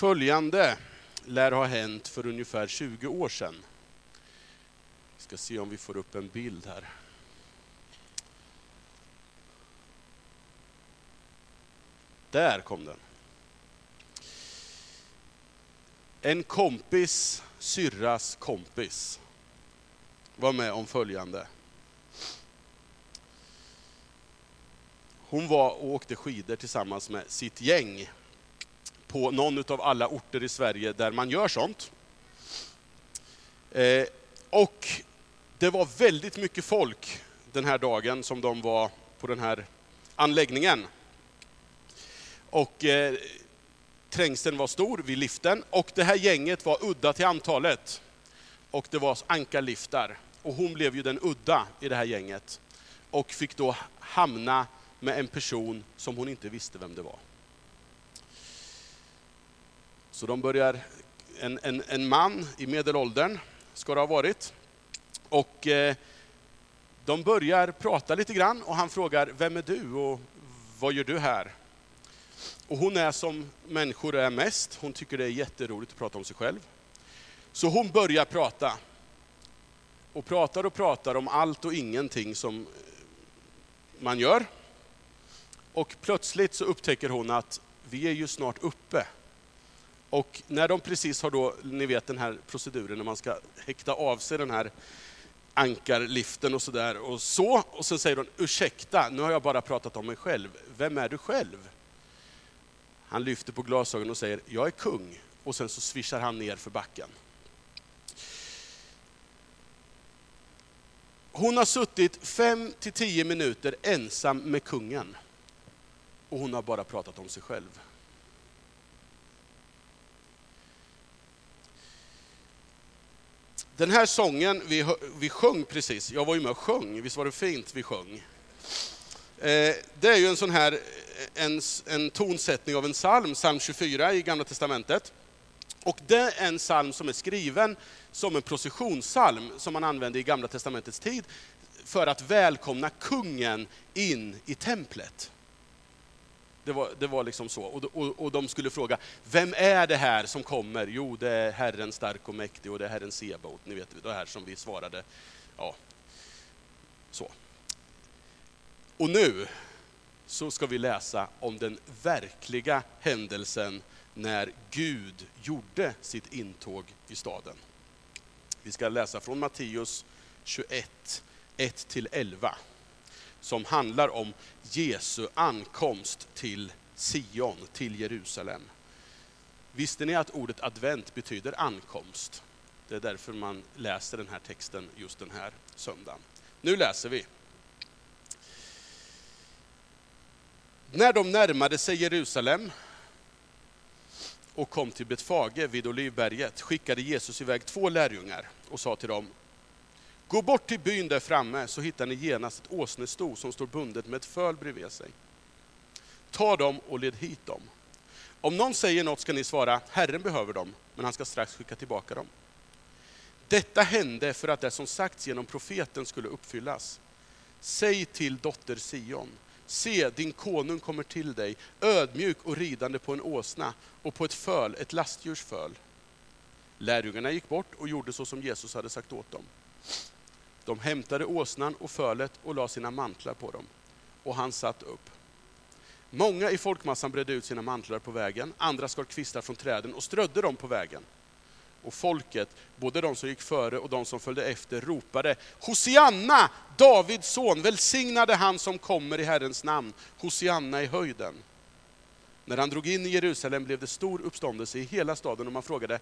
Följande lär ha hänt för ungefär 20 år sedan. Vi ska se om vi får upp en bild här. Där kom den. En kompis syrras kompis var med om följande. Hon var och åkte skidor tillsammans med sitt gäng på någon av alla orter i Sverige där man gör sånt. Eh, och det var väldigt mycket folk den här dagen som de var på den här anläggningen. Och eh, trängseln var stor vid liften och det här gänget var udda till antalet. Och det var ankarliftar. Och hon blev ju den udda i det här gänget. Och fick då hamna med en person som hon inte visste vem det var. Så de börjar, en, en, en man i medelåldern ska det ha varit. Och eh, de börjar prata lite grann och han frågar, vem är du och vad gör du här? Och hon är som människor är mest, hon tycker det är jätteroligt att prata om sig själv. Så hon börjar prata. Och pratar och pratar om allt och ingenting som man gör. Och plötsligt så upptäcker hon att vi är ju snart uppe. Och när de precis har då, ni vet den här proceduren när man ska häkta av sig den här ankarliften och sådär och så. Och så säger hon, ursäkta, nu har jag bara pratat om mig själv. Vem är du själv? Han lyfter på glasögonen och säger, jag är kung. Och sen så svischar han ner för backen. Hon har suttit fem till tio minuter ensam med kungen. Och hon har bara pratat om sig själv. Den här sången vi, vi sjöng precis, jag var ju med och sjöng, visst var det fint vi sjöng? Eh, det är ju en sån här eh, en, en tonsättning av en psalm, psalm 24 i Gamla Testamentet. Och det är en psalm som är skriven som en processionssalm som man använde i Gamla Testamentets tid för att välkomna kungen in i templet. Det var, det var liksom så. Och, och, och de skulle fråga, vem är det här som kommer? Jo, det är Herren stark och mäktig och det är Herren Sebaot. Ni vet det här som vi svarade. Ja, så. Och nu så ska vi läsa om den verkliga händelsen när Gud gjorde sitt intåg i staden. Vi ska läsa från Matteus 21, 1-11, som handlar om Jesu ankomst till Sion, till Jerusalem. Visste ni att ordet advent betyder ankomst? Det är därför man läser den här texten just den här söndagen. Nu läser vi. När de närmade sig Jerusalem och kom till Betfage vid Olivberget skickade Jesus iväg två lärjungar och sa till dem, Gå bort till byn där framme så hittar ni genast ett åsnesto som står bundet med ett föl bredvid sig. Ta dem och led hit dem. Om någon säger något ska ni svara, Herren behöver dem, men han ska strax skicka tillbaka dem. Detta hände för att det som sagts genom profeten skulle uppfyllas. Säg till dotter Sion, Se, din konung kommer till dig, ödmjuk och ridande på en åsna och på ett föl, ett lastdjurs föl. Lärjungarna gick bort och gjorde så som Jesus hade sagt åt dem. De hämtade åsnan och fölet och la sina mantlar på dem, och han satt upp. Många i folkmassan bredde ut sina mantlar på vägen, andra skar kvistar från träden och strödde dem på vägen. Och folket, både de som gick före och de som följde efter, ropade Hosianna, Davids son, välsignade han som kommer i Herrens namn, Hosianna i höjden. När han drog in i Jerusalem blev det stor uppståndelse i hela staden och man frågade,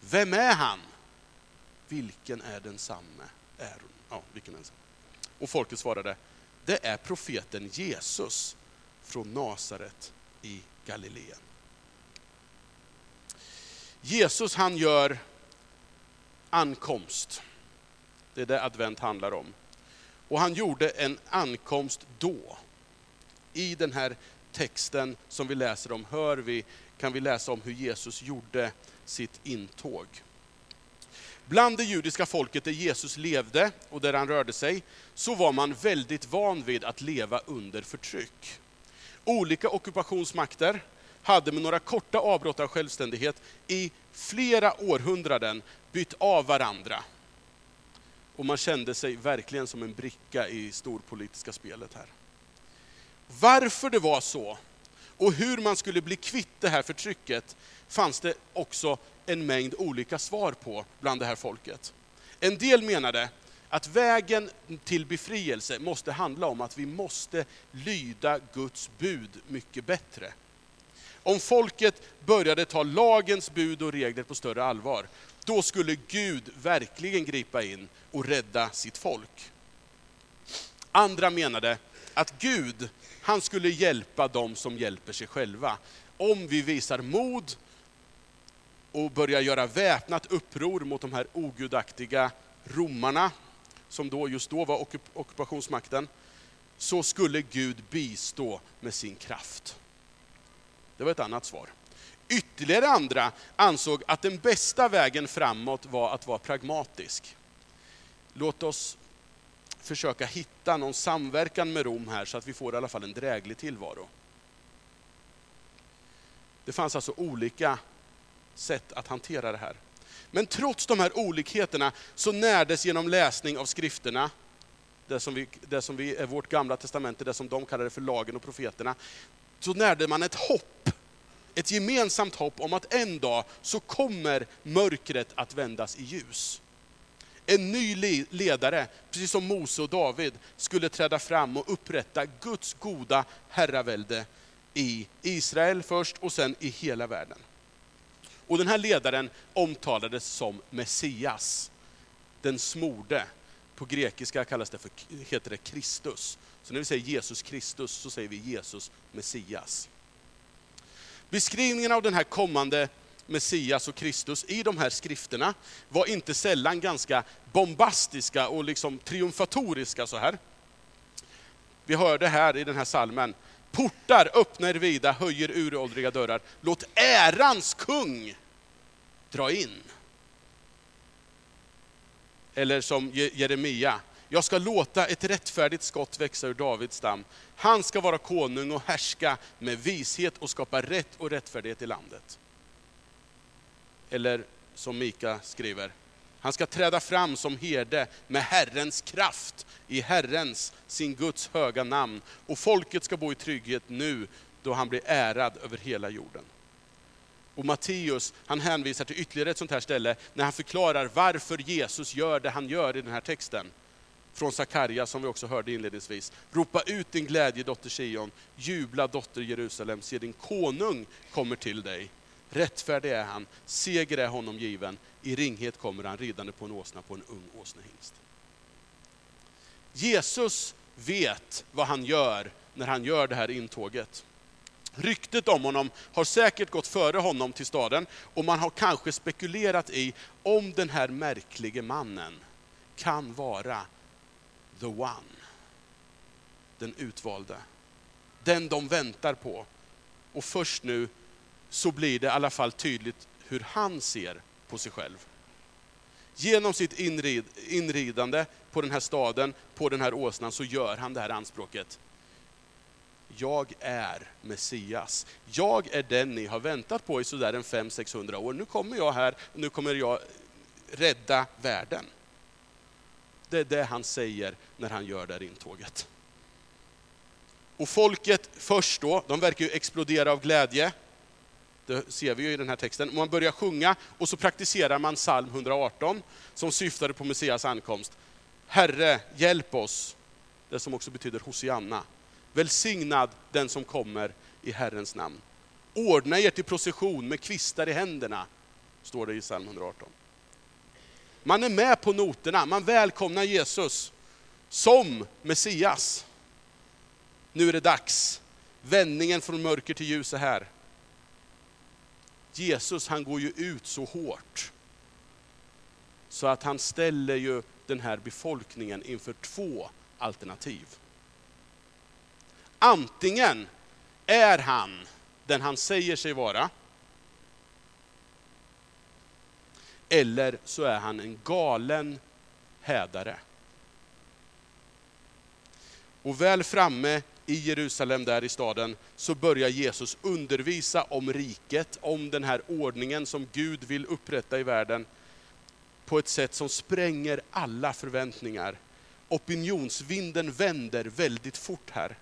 vem är han? Vilken är densamme? Är Ja, vilken är? Och folket svarade, det är profeten Jesus från Nasaret i Galileen. Jesus han gör ankomst. Det är det advent handlar om. Och han gjorde en ankomst då. I den här texten som vi läser om hör vi, kan vi läsa om hur Jesus gjorde sitt intåg. Bland det judiska folket där Jesus levde och där han rörde sig, så var man väldigt van vid att leva under förtryck. Olika ockupationsmakter hade med några korta avbrott av självständighet i flera århundraden bytt av varandra. Och man kände sig verkligen som en bricka i storpolitiska spelet här. Varför det var så och hur man skulle bli kvitt det här förtrycket fanns det också en mängd olika svar på bland det här folket. En del menade att vägen till befrielse måste handla om att vi måste lyda Guds bud mycket bättre. Om folket började ta lagens bud och regler på större allvar, då skulle Gud verkligen gripa in och rädda sitt folk. Andra menade att Gud, han skulle hjälpa dem som hjälper sig själva. Om vi visar mod och börjar göra väpnat uppror mot de här ogudaktiga romarna, som då, just då var ockupationsmakten, så skulle Gud bistå med sin kraft. Det var ett annat svar. Ytterligare andra ansåg att den bästa vägen framåt var att vara pragmatisk. Låt oss försöka hitta någon samverkan med Rom här så att vi får i alla fall en dräglig tillvaro. Det fanns alltså olika sätt att hantera det här. Men trots de här olikheterna så närdes genom läsning av skrifterna, det som, vi, det som vi är vårt gamla testamente, det som de kallade för lagen och profeterna, så närde man ett hopp, ett gemensamt hopp om att en dag så kommer mörkret att vändas i ljus. En ny ledare, precis som Mose och David, skulle träda fram och upprätta Guds goda herravälde i Israel först och sen i hela världen. Och den här ledaren omtalades som Messias, den smorde. På grekiska kallas det för, heter det Kristus. Så när vi säger Jesus Kristus så säger vi Jesus Messias. Beskrivningen av den här kommande Messias och Kristus i de här skrifterna var inte sällan ganska bombastiska och liksom triumfatoriska så här. Vi hörde här i den här salmen, portar öppna er vida, höjer uråldriga dörrar. Låt ärans kung dra in. Eller som Jeremia, jag ska låta ett rättfärdigt skott växa ur Davids stam. Han ska vara konung och härska med vishet och skapa rätt och rättfärdighet i landet. Eller som Mika skriver, han ska träda fram som herde med Herrens kraft, i Herrens, sin Guds höga namn. Och folket ska bo i trygghet nu, då han blir ärad över hela jorden. Och Matteus, han hänvisar till ytterligare ett sånt här ställe, när han förklarar varför Jesus gör det han gör i den här texten. Från Sakarja, som vi också hörde inledningsvis. Ropa ut din glädje, dotter Sion. Jubla, dotter Jerusalem. Se, din konung kommer till dig. Rättfärdig är han, seger är honom given. I ringhet kommer han ridande på en åsna, på en ung åsnehingst. Jesus vet vad han gör när han gör det här intåget. Ryktet om honom har säkert gått före honom till staden och man har kanske spekulerat i om den här märklige mannen kan vara the one. Den utvalde. Den de väntar på. Och först nu så blir det i alla fall tydligt hur han ser på sig själv. Genom sitt inrid, inridande på den här staden, på den här åsnan, så gör han det här anspråket. Jag är Messias. Jag är den ni har väntat på i sådär en 500-600 år. Nu kommer jag här, nu kommer jag rädda världen. Det är det han säger när han gör det här intåget. Och folket först då, de verkar ju explodera av glädje. Det ser vi ju i den här texten. Man börjar sjunga och så praktiserar man psalm 118 som syftade på Messias ankomst. Herre, hjälp oss. Det som också betyder Hosianna. Välsignad den som kommer i Herrens namn. Ordna er till procession med kvistar i händerna, står det i psalm 118. Man är med på noterna, man välkomnar Jesus som Messias. Nu är det dags. Vändningen från mörker till ljus är här. Jesus han går ju ut så hårt så att han ställer ju den här befolkningen inför två alternativ. Antingen är han den han säger sig vara, eller så är han en galen hädare. Och väl framme i Jerusalem, där i staden, så börjar Jesus undervisa om riket, om den här ordningen som Gud vill upprätta i världen, på ett sätt som spränger alla förväntningar. Opinionsvinden vänder väldigt fort här.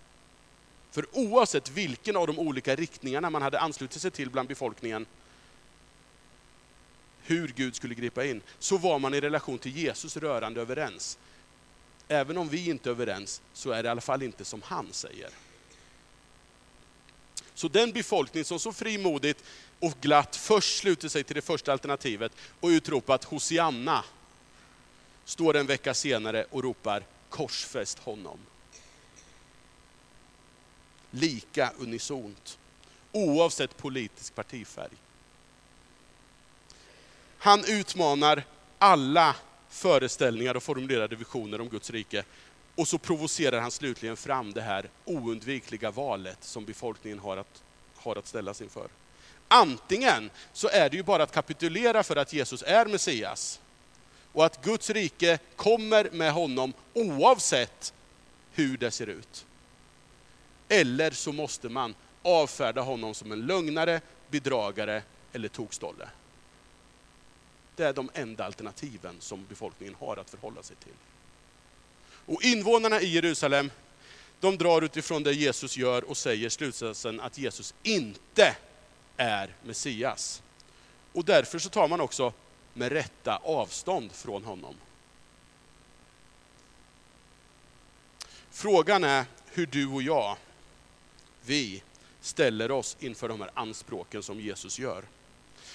För oavsett vilken av de olika riktningarna man hade anslutit sig till bland befolkningen, hur Gud skulle gripa in, så var man i relation till Jesus rörande överens. Även om vi inte är överens, så är det i alla fall inte som han säger. Så den befolkning som så frimodigt och glatt först sluter sig till det första alternativet och utropat Hosianna, står en vecka senare och ropar korsfäst honom. Lika unisont, oavsett politisk partifärg. Han utmanar alla föreställningar och formulerade visioner om Guds rike. Och så provocerar han slutligen fram det här oundvikliga valet som befolkningen har att, har att ställas inför. Antingen så är det ju bara att kapitulera för att Jesus är Messias och att Guds rike kommer med honom oavsett hur det ser ut. Eller så måste man avfärda honom som en lögnare, bedragare eller tokstolle. Det är de enda alternativen som befolkningen har att förhålla sig till. Och invånarna i Jerusalem, de drar utifrån det Jesus gör och säger slutsatsen att Jesus inte är Messias. Och därför så tar man också med rätta avstånd från honom. Frågan är hur du och jag, vi, ställer oss inför de här anspråken som Jesus gör.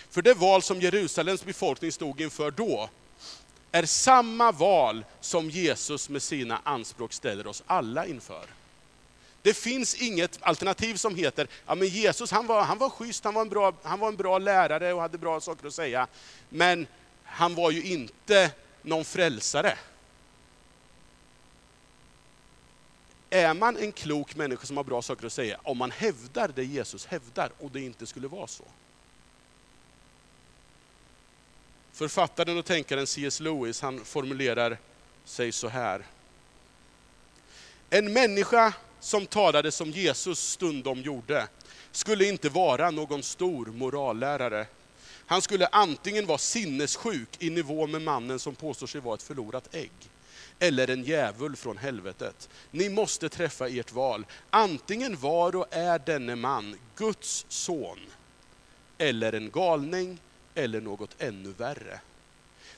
För det val som Jerusalems befolkning stod inför då, är samma val som Jesus med sina anspråk ställer oss alla inför. Det finns inget alternativ som heter, ja men Jesus han var, han var schysst, han var, en bra, han var en bra lärare och hade bra saker att säga. Men han var ju inte någon frälsare. Är man en klok människa som har bra saker att säga, om man hävdar det Jesus hävdar och det inte skulle vara så? Författaren och tänkaren C.S. Lewis han formulerar sig så här. En människa som talade som Jesus stundom gjorde skulle inte vara någon stor morallärare. Han skulle antingen vara sinnessjuk i nivå med mannen som påstår sig vara ett förlorat ägg, eller en djävul från helvetet. Ni måste träffa ert val. Antingen var och är denne man Guds son, eller en galning, eller något ännu värre.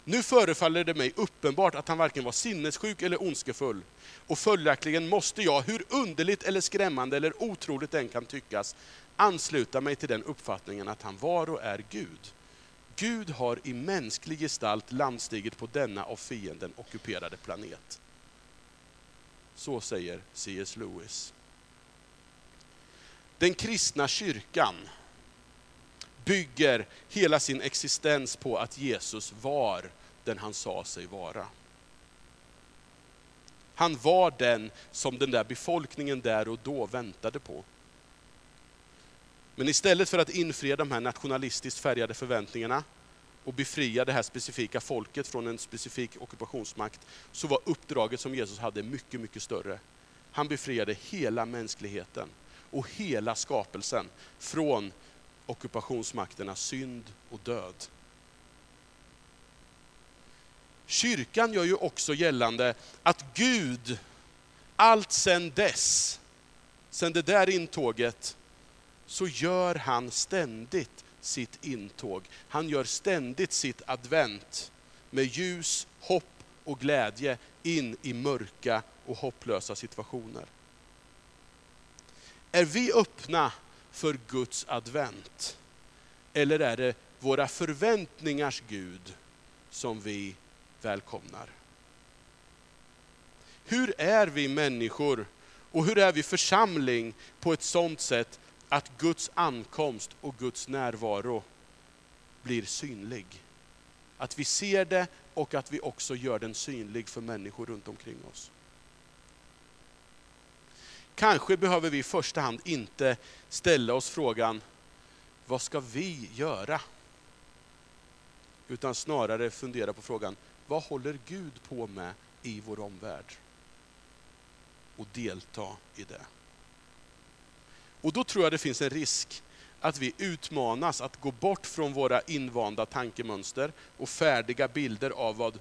Nu förefaller det mig uppenbart att han varken var sinnessjuk eller ondskefull. Och följaktligen måste jag, hur underligt eller skrämmande eller otroligt den kan tyckas, ansluta mig till den uppfattningen att han var och är Gud. Gud har i mänsklig gestalt landstigit på denna av fienden ockuperade planet. Så säger C.S. Lewis. Den kristna kyrkan bygger hela sin existens på att Jesus var den han sa sig vara. Han var den som den där befolkningen där och då väntade på. Men istället för att infria de här nationalistiskt färgade förväntningarna och befria det här specifika folket från en specifik ockupationsmakt, så var uppdraget som Jesus hade mycket, mycket större. Han befriade hela mänskligheten och hela skapelsen från ockupationsmakternas synd och död. Kyrkan gör ju också gällande att Gud, allt sedan dess, sedan det där intåget, så gör han ständigt sitt intåg. Han gör ständigt sitt advent med ljus, hopp och glädje in i mörka och hopplösa situationer. Är vi öppna för Guds advent? Eller är det våra förväntningars Gud som vi välkomnar? Hur är vi människor och hur är vi församling på ett sådant sätt att Guds ankomst och Guds närvaro blir synlig? Att vi ser det och att vi också gör den synlig för människor runt omkring oss. Kanske behöver vi i första hand inte ställa oss frågan, vad ska vi göra? Utan snarare fundera på frågan, vad håller Gud på med i vår omvärld? Och delta i det. Och då tror jag det finns en risk att vi utmanas att gå bort från våra invanda tankemönster och färdiga bilder av vad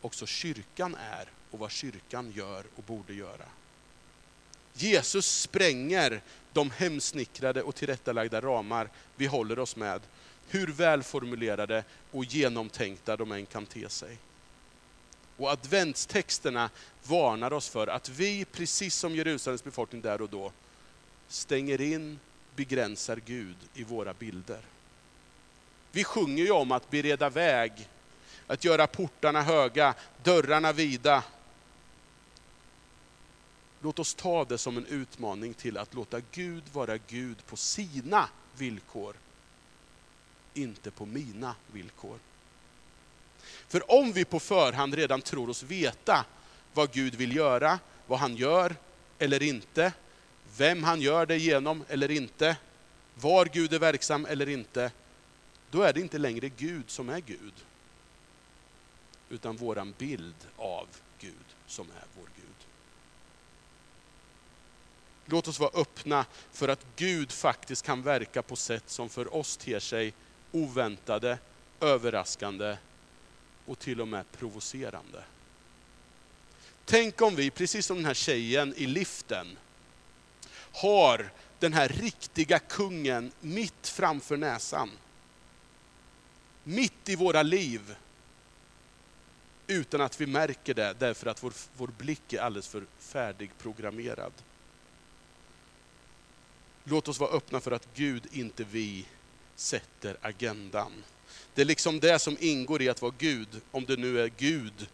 också kyrkan är och vad kyrkan gör och borde göra. Jesus spränger de hemsnickrade och tillrättalagda ramar vi håller oss med, hur välformulerade och genomtänkta de än kan te sig. Och adventstexterna varnar oss för att vi, precis som Jerusalems befolkning där och då, stänger in, begränsar Gud i våra bilder. Vi sjunger ju om att bereda väg, att göra portarna höga, dörrarna vida. Låt oss ta det som en utmaning till att låta Gud vara Gud på sina villkor, inte på mina villkor. För om vi på förhand redan tror oss veta vad Gud vill göra, vad han gör eller inte, vem han gör det genom eller inte, var Gud är verksam eller inte, då är det inte längre Gud som är Gud. Utan våran bild av Gud som är vår Gud. Låt oss vara öppna för att Gud faktiskt kan verka på sätt som för oss ter sig oväntade, överraskande och till och med provocerande. Tänk om vi, precis som den här tjejen i liften, har den här riktiga kungen mitt framför näsan. Mitt i våra liv. Utan att vi märker det, därför att vår, vår blick är alldeles för färdigprogrammerad. Låt oss vara öppna för att Gud, inte vi, sätter agendan. Det är liksom det som ingår i att vara Gud, om det nu är Gud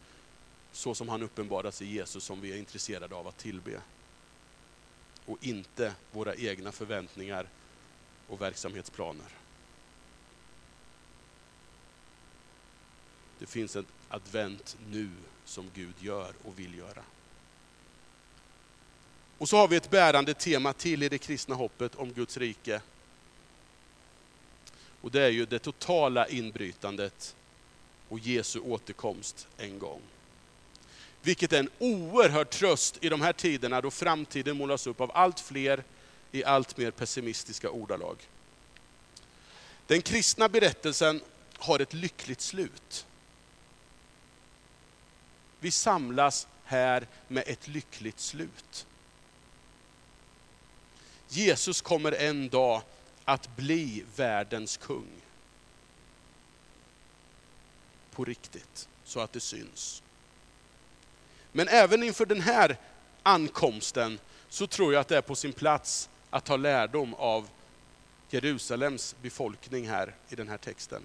så som han uppenbaras i Jesus som vi är intresserade av att tillbe. Och inte våra egna förväntningar och verksamhetsplaner. Det finns ett advent nu som Gud gör och vill göra. Och så har vi ett bärande tema till i det kristna hoppet om Guds rike. Och det är ju det totala inbrytandet och Jesu återkomst en gång. Vilket är en oerhörd tröst i de här tiderna då framtiden målas upp av allt fler i allt mer pessimistiska ordalag. Den kristna berättelsen har ett lyckligt slut. Vi samlas här med ett lyckligt slut. Jesus kommer en dag att bli världens kung. På riktigt, så att det syns. Men även inför den här ankomsten så tror jag att det är på sin plats att ta lärdom av Jerusalems befolkning här i den här texten.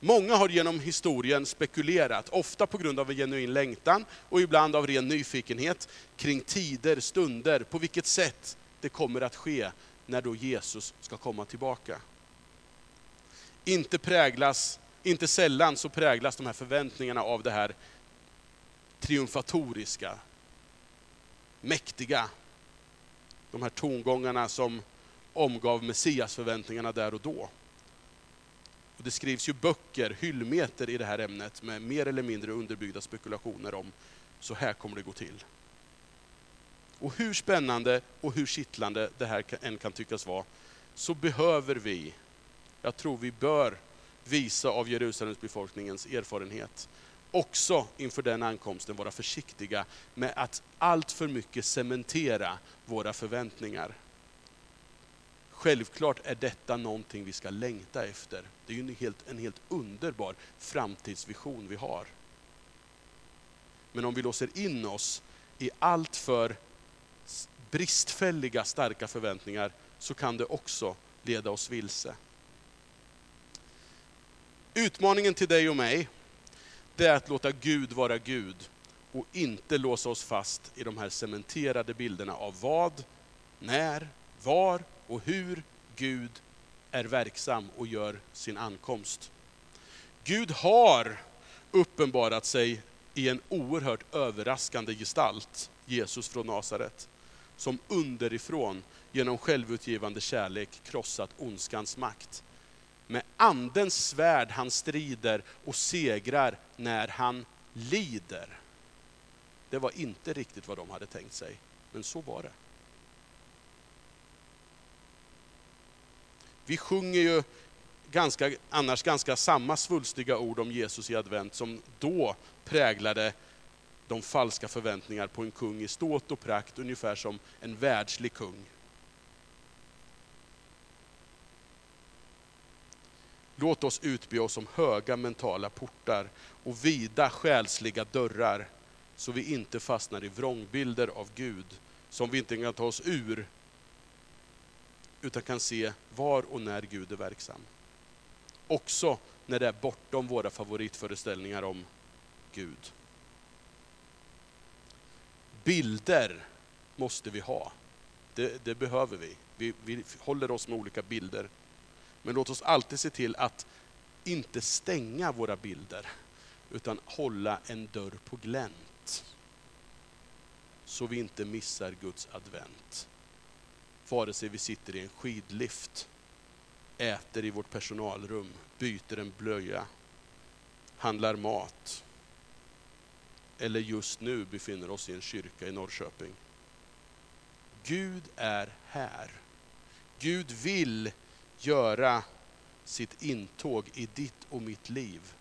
Många har genom historien spekulerat, ofta på grund av en genuin längtan och ibland av ren nyfikenhet, kring tider, stunder, på vilket sätt det kommer att ske när då Jesus ska komma tillbaka. Inte, präglas, inte sällan så präglas de här förväntningarna av det här triumfatoriska, mäktiga. De här tongångarna som omgav Messias förväntningarna där och då. Och det skrivs ju böcker, hyllmeter i det här ämnet med mer eller mindre underbyggda spekulationer om så här kommer det gå till. Och hur spännande och hur kittlande det här än kan tyckas vara, så behöver vi, jag tror vi bör visa av Jerusalems befolkningens erfarenhet, också inför den ankomsten vara försiktiga med att allt för mycket cementera våra förväntningar. Självklart är detta någonting vi ska längta efter. Det är ju en helt, en helt underbar framtidsvision vi har. Men om vi låser in oss i allt för bristfälliga starka förväntningar så kan det också leda oss vilse. Utmaningen till dig och mig, det är att låta Gud vara Gud och inte låsa oss fast i de här cementerade bilderna av vad, när, var och hur Gud är verksam och gör sin ankomst. Gud har uppenbarat sig i en oerhört överraskande gestalt, Jesus från Nasaret som underifrån genom självutgivande kärlek krossat ondskans makt. Med andens svärd han strider och segrar när han lider. Det var inte riktigt vad de hade tänkt sig, men så var det. Vi sjunger ju ganska, annars ganska samma svulstiga ord om Jesus i advent som då präglade de falska förväntningar på en kung i ståt och prakt, ungefär som en världslig kung. Låt oss utbe oss om höga mentala portar och vida själsliga dörrar, så vi inte fastnar i vrångbilder av Gud, som vi inte kan ta oss ur, utan kan se var och när Gud är verksam. Också när det är bortom våra favoritföreställningar om Gud. Bilder måste vi ha. Det, det behöver vi. vi. Vi håller oss med olika bilder. Men låt oss alltid se till att inte stänga våra bilder, utan hålla en dörr på glänt. Så vi inte missar Guds advent. Vare sig vi sitter i en skidlift, äter i vårt personalrum, byter en blöja, handlar mat eller just nu befinner oss i en kyrka i Norrköping. Gud är här. Gud vill göra sitt intåg i ditt och mitt liv.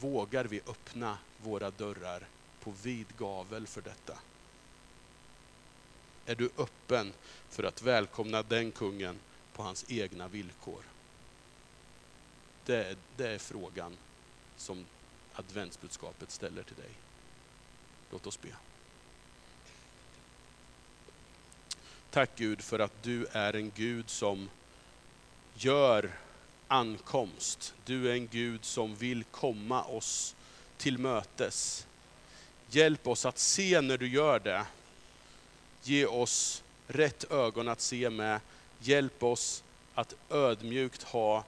Vågar vi öppna våra dörrar på vid gavel för detta? Är du öppen för att välkomna den kungen på hans egna villkor? Det, det är frågan som adventsbudskapet ställer till dig. Låt oss be. Tack Gud för att du är en Gud som gör ankomst. Du är en Gud som vill komma oss till mötes. Hjälp oss att se när du gör det. Ge oss rätt ögon att se med. Hjälp oss att ödmjukt ha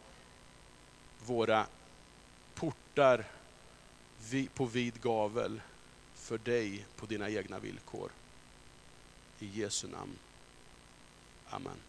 våra portar på vid gavel för dig på dina egna villkor. I Jesu namn. Amen.